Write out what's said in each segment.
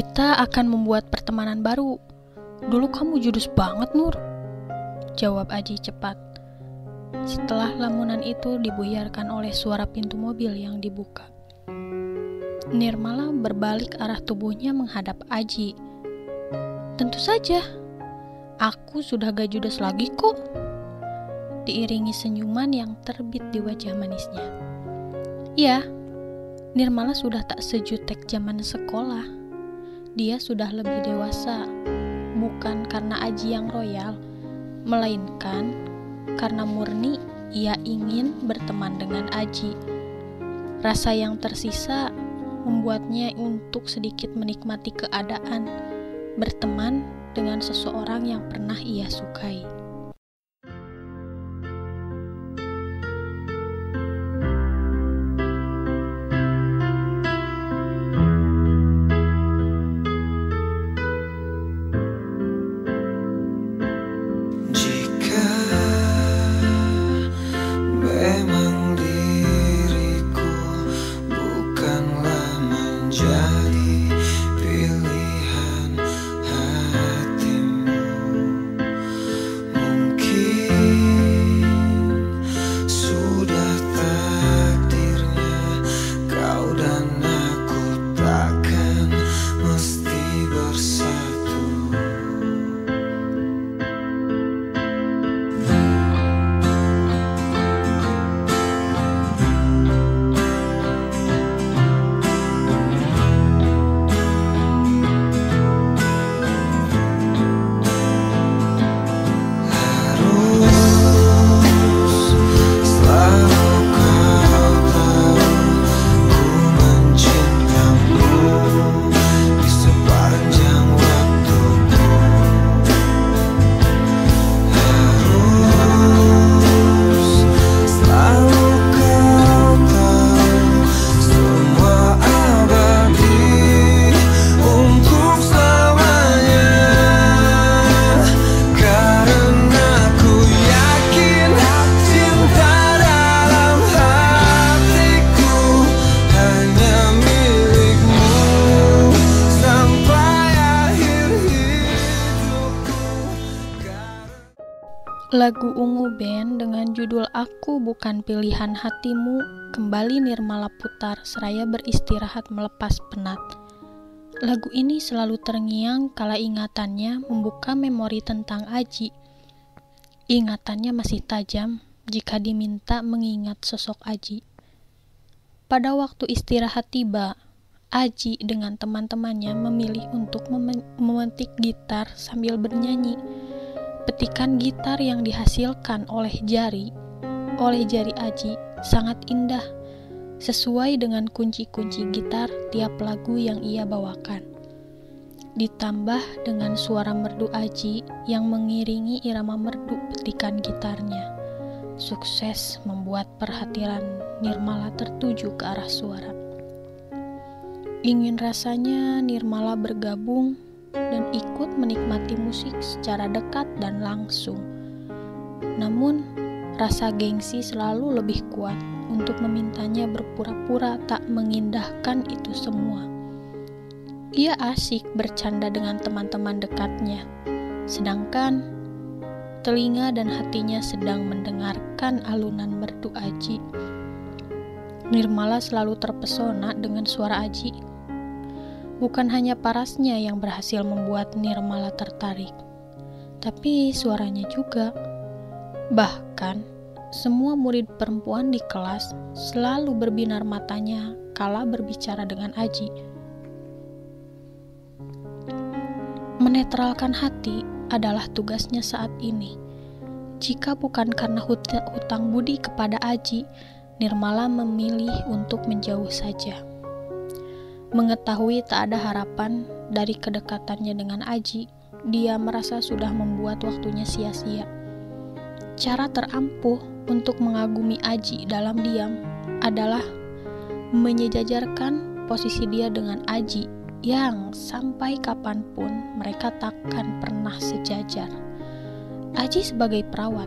Kita akan membuat pertemanan baru. Dulu kamu judus banget, Nur. Jawab Aji cepat. Setelah lamunan itu dibuyarkan oleh suara pintu mobil yang dibuka. Nirmala berbalik arah tubuhnya menghadap Aji. Tentu saja, aku sudah gak judes lagi kok. Diiringi senyuman yang terbit di wajah manisnya. Iya, Nirmala sudah tak sejutek zaman sekolah. Dia sudah lebih dewasa, bukan karena Aji yang royal, melainkan karena murni ia ingin berteman dengan Aji. Rasa yang tersisa membuatnya untuk sedikit menikmati keadaan berteman dengan seseorang yang pernah ia sukai. Ungu band dengan judul Aku Bukan Pilihan Hatimu kembali Nirmala putar seraya beristirahat melepas penat. Lagu ini selalu terngiang kala ingatannya membuka memori tentang Aji. Ingatannya masih tajam jika diminta mengingat sosok Aji. Pada waktu istirahat tiba, Aji dengan teman-temannya memilih untuk memetik gitar sambil bernyanyi Petikan gitar yang dihasilkan oleh jari, oleh jari Aji, sangat indah, sesuai dengan kunci-kunci gitar tiap lagu yang ia bawakan. Ditambah dengan suara merdu Aji yang mengiringi irama merdu petikan gitarnya. Sukses membuat perhatian Nirmala tertuju ke arah suara. Ingin rasanya Nirmala bergabung dan ikut menikmati musik secara dekat dan langsung. Namun, rasa gengsi selalu lebih kuat untuk memintanya berpura-pura tak mengindahkan itu semua. Ia asik bercanda dengan teman-teman dekatnya, sedangkan telinga dan hatinya sedang mendengarkan alunan merdu Aji. Nirmala selalu terpesona dengan suara Aji Bukan hanya parasnya yang berhasil membuat Nirmala tertarik, tapi suaranya juga. Bahkan, semua murid perempuan di kelas selalu berbinar matanya kala berbicara dengan Aji. Menetralkan hati adalah tugasnya saat ini. Jika bukan karena hutang budi kepada Aji, Nirmala memilih untuk menjauh saja. Mengetahui tak ada harapan dari kedekatannya dengan Aji, dia merasa sudah membuat waktunya sia-sia. Cara terampuh untuk mengagumi Aji dalam diam adalah menyejajarkan posisi dia dengan Aji yang sampai kapan pun mereka takkan pernah sejajar. Aji sebagai perawat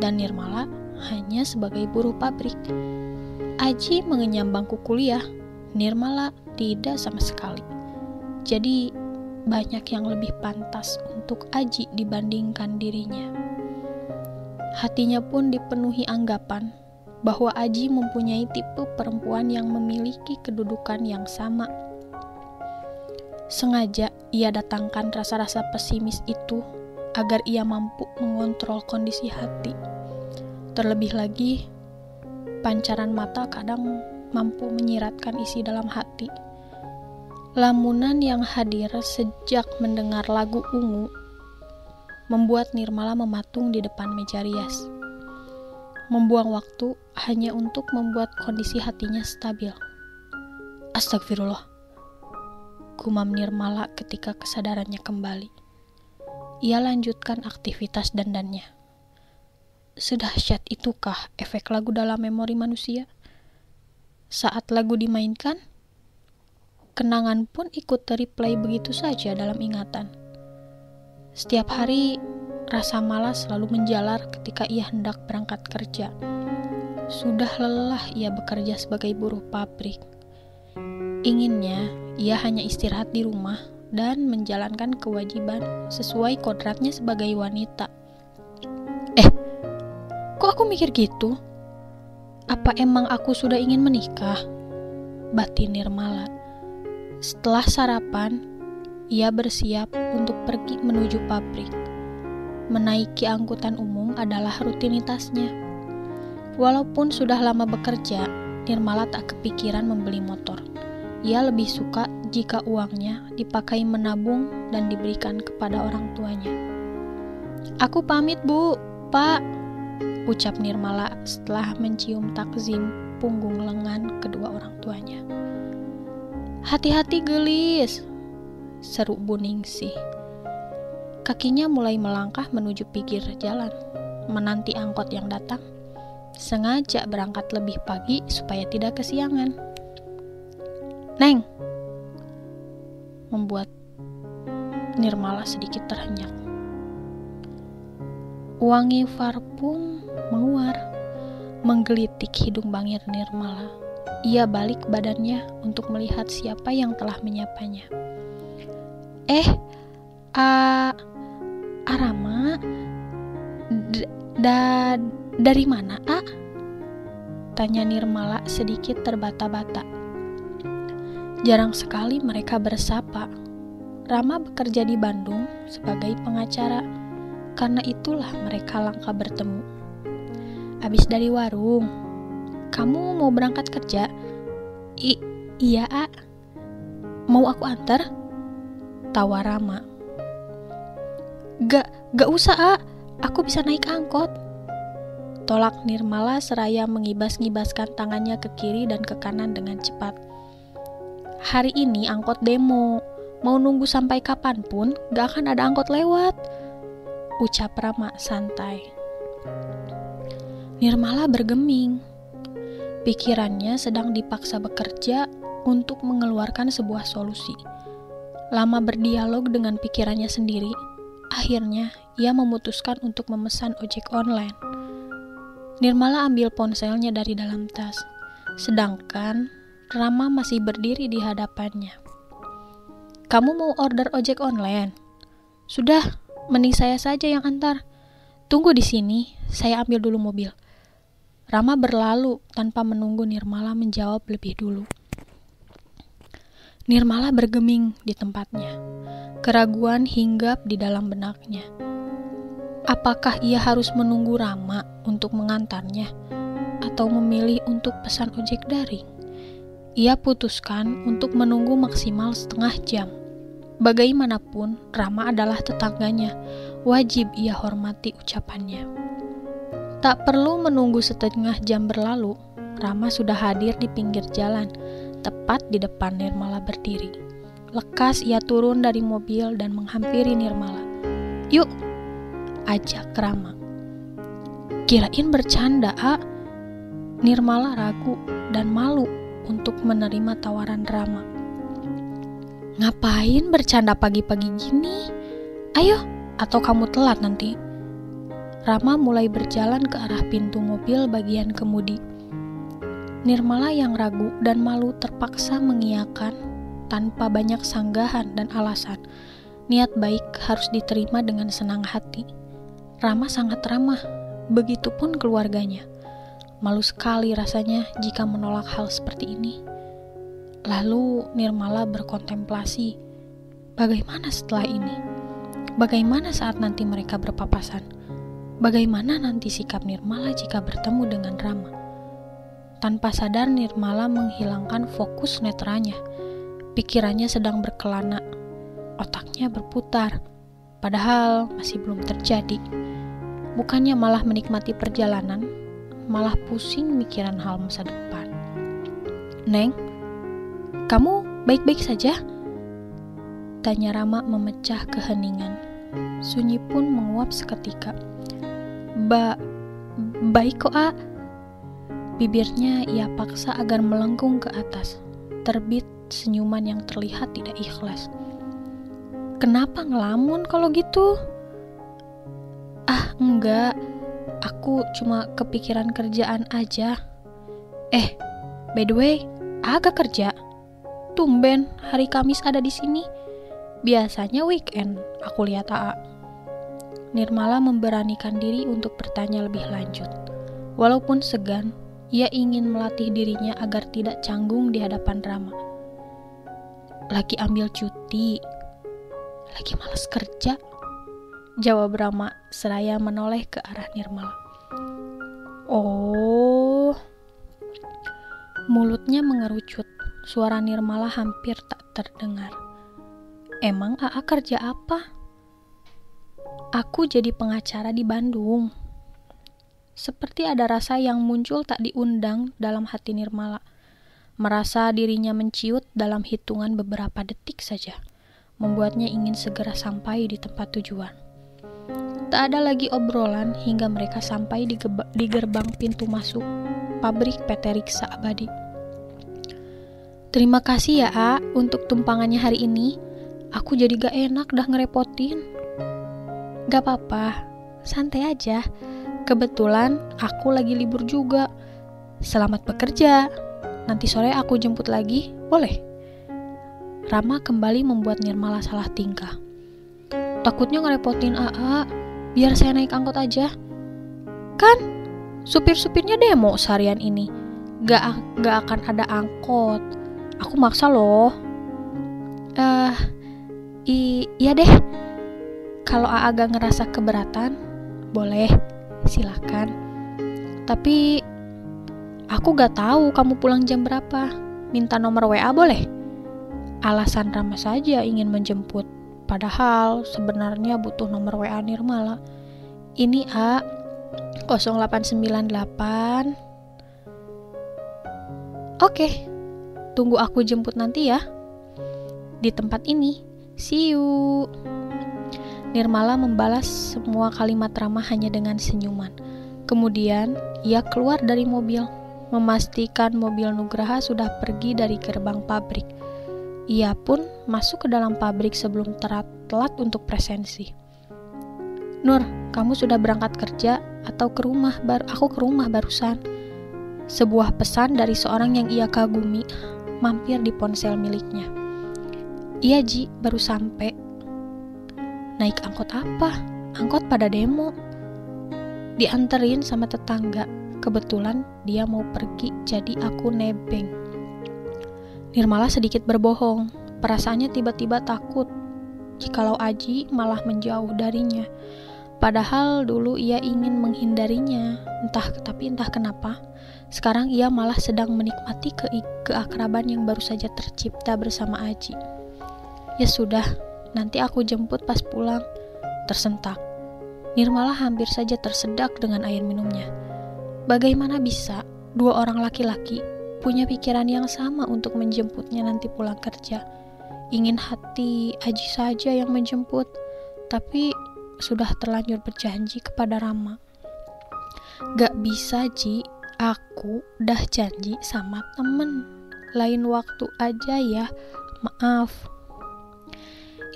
dan Nirmala hanya sebagai buruh pabrik. Aji mengenyam bangku kuliah Nirmala tidak sama sekali. Jadi banyak yang lebih pantas untuk Aji dibandingkan dirinya. Hatinya pun dipenuhi anggapan bahwa Aji mempunyai tipe perempuan yang memiliki kedudukan yang sama. Sengaja ia datangkan rasa-rasa pesimis itu agar ia mampu mengontrol kondisi hati. Terlebih lagi, pancaran mata kadang mampu menyiratkan isi dalam hati. Lamunan yang hadir sejak mendengar lagu ungu membuat Nirmala mematung di depan meja rias. Membuang waktu hanya untuk membuat kondisi hatinya stabil. Astagfirullah. Gumam Nirmala ketika kesadarannya kembali. Ia lanjutkan aktivitas dandannya. Sedahsyat itukah efek lagu dalam memori manusia? Saat lagu dimainkan, kenangan pun ikut terreplay begitu saja dalam ingatan. Setiap hari, rasa malas selalu menjalar ketika ia hendak berangkat kerja. Sudah lelah ia bekerja sebagai buruh pabrik. Inginnya, ia hanya istirahat di rumah dan menjalankan kewajiban sesuai kodratnya sebagai wanita. Eh, kok aku mikir gitu? Apa emang aku sudah ingin menikah? Batin Nirmala. Setelah sarapan, ia bersiap untuk pergi menuju pabrik. Menaiki angkutan umum adalah rutinitasnya. Walaupun sudah lama bekerja, Nirmala tak kepikiran membeli motor. Ia lebih suka jika uangnya dipakai menabung dan diberikan kepada orang tuanya. Aku pamit, Bu. Pak, ucap Nirmala setelah mencium takzim punggung lengan kedua orang tuanya. Hati-hati gelis, seru Bu Ningsih. Kakinya mulai melangkah menuju pinggir jalan, menanti angkot yang datang. Sengaja berangkat lebih pagi supaya tidak kesiangan. Neng, membuat Nirmala sedikit terhenyak. Wangi parfum menguar, menggelitik hidung bangir Nirmala. Ia balik badannya untuk melihat siapa yang telah menyapanya. Eh, a Arama, da dari mana, A? Tanya Nirmala sedikit terbata-bata. Jarang sekali mereka bersapa. Rama bekerja di Bandung sebagai pengacara, karena itulah mereka langka bertemu. Abis dari warung, kamu mau berangkat kerja? I iya, A. Mau aku antar? Tawa Rama. Gak, gak usah, A. Aku bisa naik angkot. Tolak Nirmala seraya mengibas-ngibaskan tangannya ke kiri dan ke kanan dengan cepat hari ini angkot demo. Mau nunggu sampai kapan pun, gak akan ada angkot lewat. Ucap Rama santai. Nirmala bergeming. Pikirannya sedang dipaksa bekerja untuk mengeluarkan sebuah solusi. Lama berdialog dengan pikirannya sendiri, akhirnya ia memutuskan untuk memesan ojek online. Nirmala ambil ponselnya dari dalam tas, sedangkan Rama masih berdiri di hadapannya. Kamu mau order ojek online? Sudah, mending saya saja yang antar. Tunggu di sini, saya ambil dulu mobil. Rama berlalu tanpa menunggu Nirmala menjawab lebih dulu. Nirmala bergeming di tempatnya. Keraguan hinggap di dalam benaknya. Apakah ia harus menunggu Rama untuk mengantarnya atau memilih untuk pesan ojek daring? Ia putuskan untuk menunggu maksimal setengah jam. Bagaimanapun, Rama adalah tetangganya. Wajib ia hormati ucapannya. Tak perlu menunggu setengah jam berlalu, Rama sudah hadir di pinggir jalan, tepat di depan Nirmala berdiri. Lekas ia turun dari mobil dan menghampiri Nirmala. Yuk, ajak Rama. Kirain bercanda, A. Nirmala ragu dan malu untuk menerima tawaran Rama. Ngapain bercanda pagi-pagi gini? Ayo, atau kamu telat nanti. Rama mulai berjalan ke arah pintu mobil bagian kemudi. Nirmala yang ragu dan malu terpaksa mengiyakan tanpa banyak sanggahan dan alasan. Niat baik harus diterima dengan senang hati. Rama sangat ramah, begitupun keluarganya. Malu sekali rasanya jika menolak hal seperti ini. Lalu Nirmala berkontemplasi, bagaimana setelah ini? Bagaimana saat nanti mereka berpapasan? Bagaimana nanti sikap Nirmala jika bertemu dengan Rama? Tanpa sadar Nirmala menghilangkan fokus netranya. Pikirannya sedang berkelana otaknya berputar, padahal masih belum terjadi. Bukannya malah menikmati perjalanan, malah pusing mikiran hal masa depan. Neng, kamu baik-baik saja? Tanya Rama memecah keheningan. Sunyi pun menguap seketika. Ba, baik kok, A. Bibirnya ia paksa agar melengkung ke atas. Terbit senyuman yang terlihat tidak ikhlas. Kenapa ngelamun kalau gitu? Ah, enggak. Aku cuma kepikiran kerjaan aja. Eh, by the way, agak kerja. Tumben hari Kamis ada di sini. Biasanya weekend, aku lihat AA. Nirmala memberanikan diri untuk bertanya lebih lanjut. Walaupun segan, ia ingin melatih dirinya agar tidak canggung di hadapan Rama. Lagi ambil cuti, lagi males kerja. Jawab Rama seraya menoleh ke arah Nirmala. Oh. Mulutnya mengerucut. Suara Nirmala hampir tak terdengar. Emang AA kerja apa? Aku jadi pengacara di Bandung. Seperti ada rasa yang muncul tak diundang dalam hati Nirmala. Merasa dirinya menciut dalam hitungan beberapa detik saja membuatnya ingin segera sampai di tempat tujuan. Tak ada lagi obrolan hingga mereka sampai di, di gerbang pintu masuk pabrik PT Riksa Abadi. Terima kasih ya, A, untuk tumpangannya hari ini. Aku jadi gak enak dah ngerepotin. Gak apa-apa, santai aja. Kebetulan aku lagi libur juga. Selamat bekerja. Nanti sore aku jemput lagi, boleh? Rama kembali membuat Nirmala salah tingkah. Takutnya ngerepotin AA, biar saya naik angkot aja. Kan, supir-supirnya demo seharian ini. Gak, gak akan ada angkot. Aku maksa loh. Eh, uh, iya deh. Kalau AA gak ngerasa keberatan, boleh, silahkan. Tapi aku gak tahu kamu pulang jam berapa. Minta nomor WA boleh? alasan Rama saja ingin menjemput, padahal sebenarnya butuh nomor WA Nirmala. Ini A 0898 Oke, tunggu aku jemput nanti ya. Di tempat ini. See you. Nirmala membalas semua kalimat Rama hanya dengan senyuman. Kemudian, ia keluar dari mobil, memastikan mobil Nugraha sudah pergi dari gerbang pabrik. Ia pun masuk ke dalam pabrik sebelum telat untuk presensi. Nur, kamu sudah berangkat kerja atau ke rumah? Bar aku ke rumah barusan. Sebuah pesan dari seorang yang ia kagumi mampir di ponsel miliknya. Iya Ji, baru sampai. Naik angkot apa? Angkot pada demo. Dianterin sama tetangga. Kebetulan dia mau pergi, jadi aku nebeng. Nirmala sedikit berbohong. Perasaannya tiba-tiba takut jikalau Aji malah menjauh darinya. Padahal dulu ia ingin menghindarinya, entah tapi entah kenapa. Sekarang ia malah sedang menikmati ke keakraban yang baru saja tercipta bersama Aji. Ya sudah, nanti aku jemput pas pulang. Tersentak. Nirmala hampir saja tersedak dengan air minumnya. Bagaimana bisa dua orang laki-laki punya pikiran yang sama untuk menjemputnya nanti pulang kerja. Ingin hati Aji saja yang menjemput, tapi sudah terlanjur berjanji kepada Rama. Gak bisa Ji, aku udah janji sama temen. Lain waktu aja ya, maaf.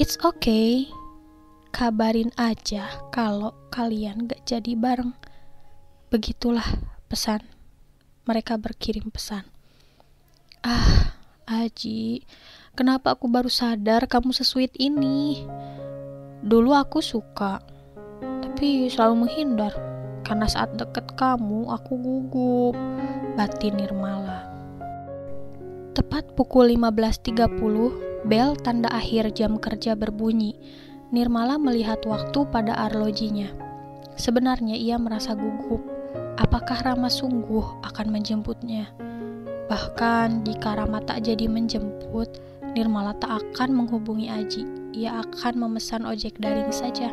It's okay, kabarin aja kalau kalian gak jadi bareng. Begitulah pesan. Mereka berkirim pesan. Ah, Aji, Kenapa aku baru sadar kamu sesuit ini? Dulu aku suka, tapi selalu menghindar. Karena saat deket kamu, aku gugup. Batin Nirmala. Tepat pukul 15.30, bel tanda akhir jam kerja berbunyi. Nirmala melihat waktu pada arlojinya. Sebenarnya ia merasa gugup. Apakah Rama sungguh akan menjemputnya? Bahkan jika Rama tak jadi menjemput, Nirmala tak akan menghubungi Aji. Ia akan memesan ojek daring saja.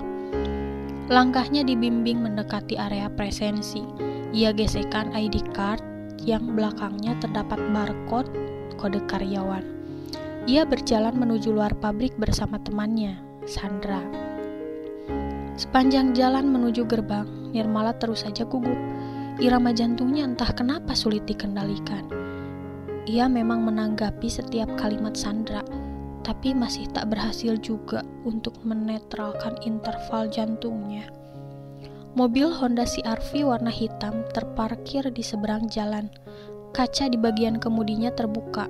Langkahnya dibimbing mendekati area presensi. Ia gesekan ID card yang belakangnya terdapat barcode kode karyawan. Ia berjalan menuju luar pabrik bersama temannya, Sandra. Sepanjang jalan menuju gerbang, Nirmala terus saja gugup. Irama jantungnya entah kenapa sulit dikendalikan. Ia memang menanggapi setiap kalimat Sandra, tapi masih tak berhasil juga untuk menetralkan interval jantungnya. Mobil Honda CR-V warna hitam terparkir di seberang jalan. Kaca di bagian kemudinya terbuka.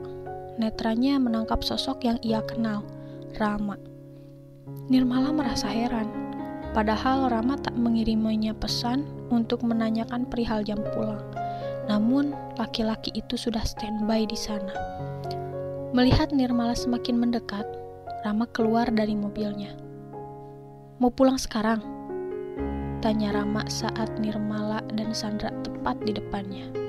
Netranya menangkap sosok yang ia kenal, Rama. Nirmala merasa heran, padahal Rama tak mengiriminya pesan untuk menanyakan perihal jam pulang. Namun, laki-laki itu sudah standby di sana. Melihat Nirmala semakin mendekat, Rama keluar dari mobilnya. Mau pulang sekarang? Tanya Rama saat Nirmala dan Sandra tepat di depannya.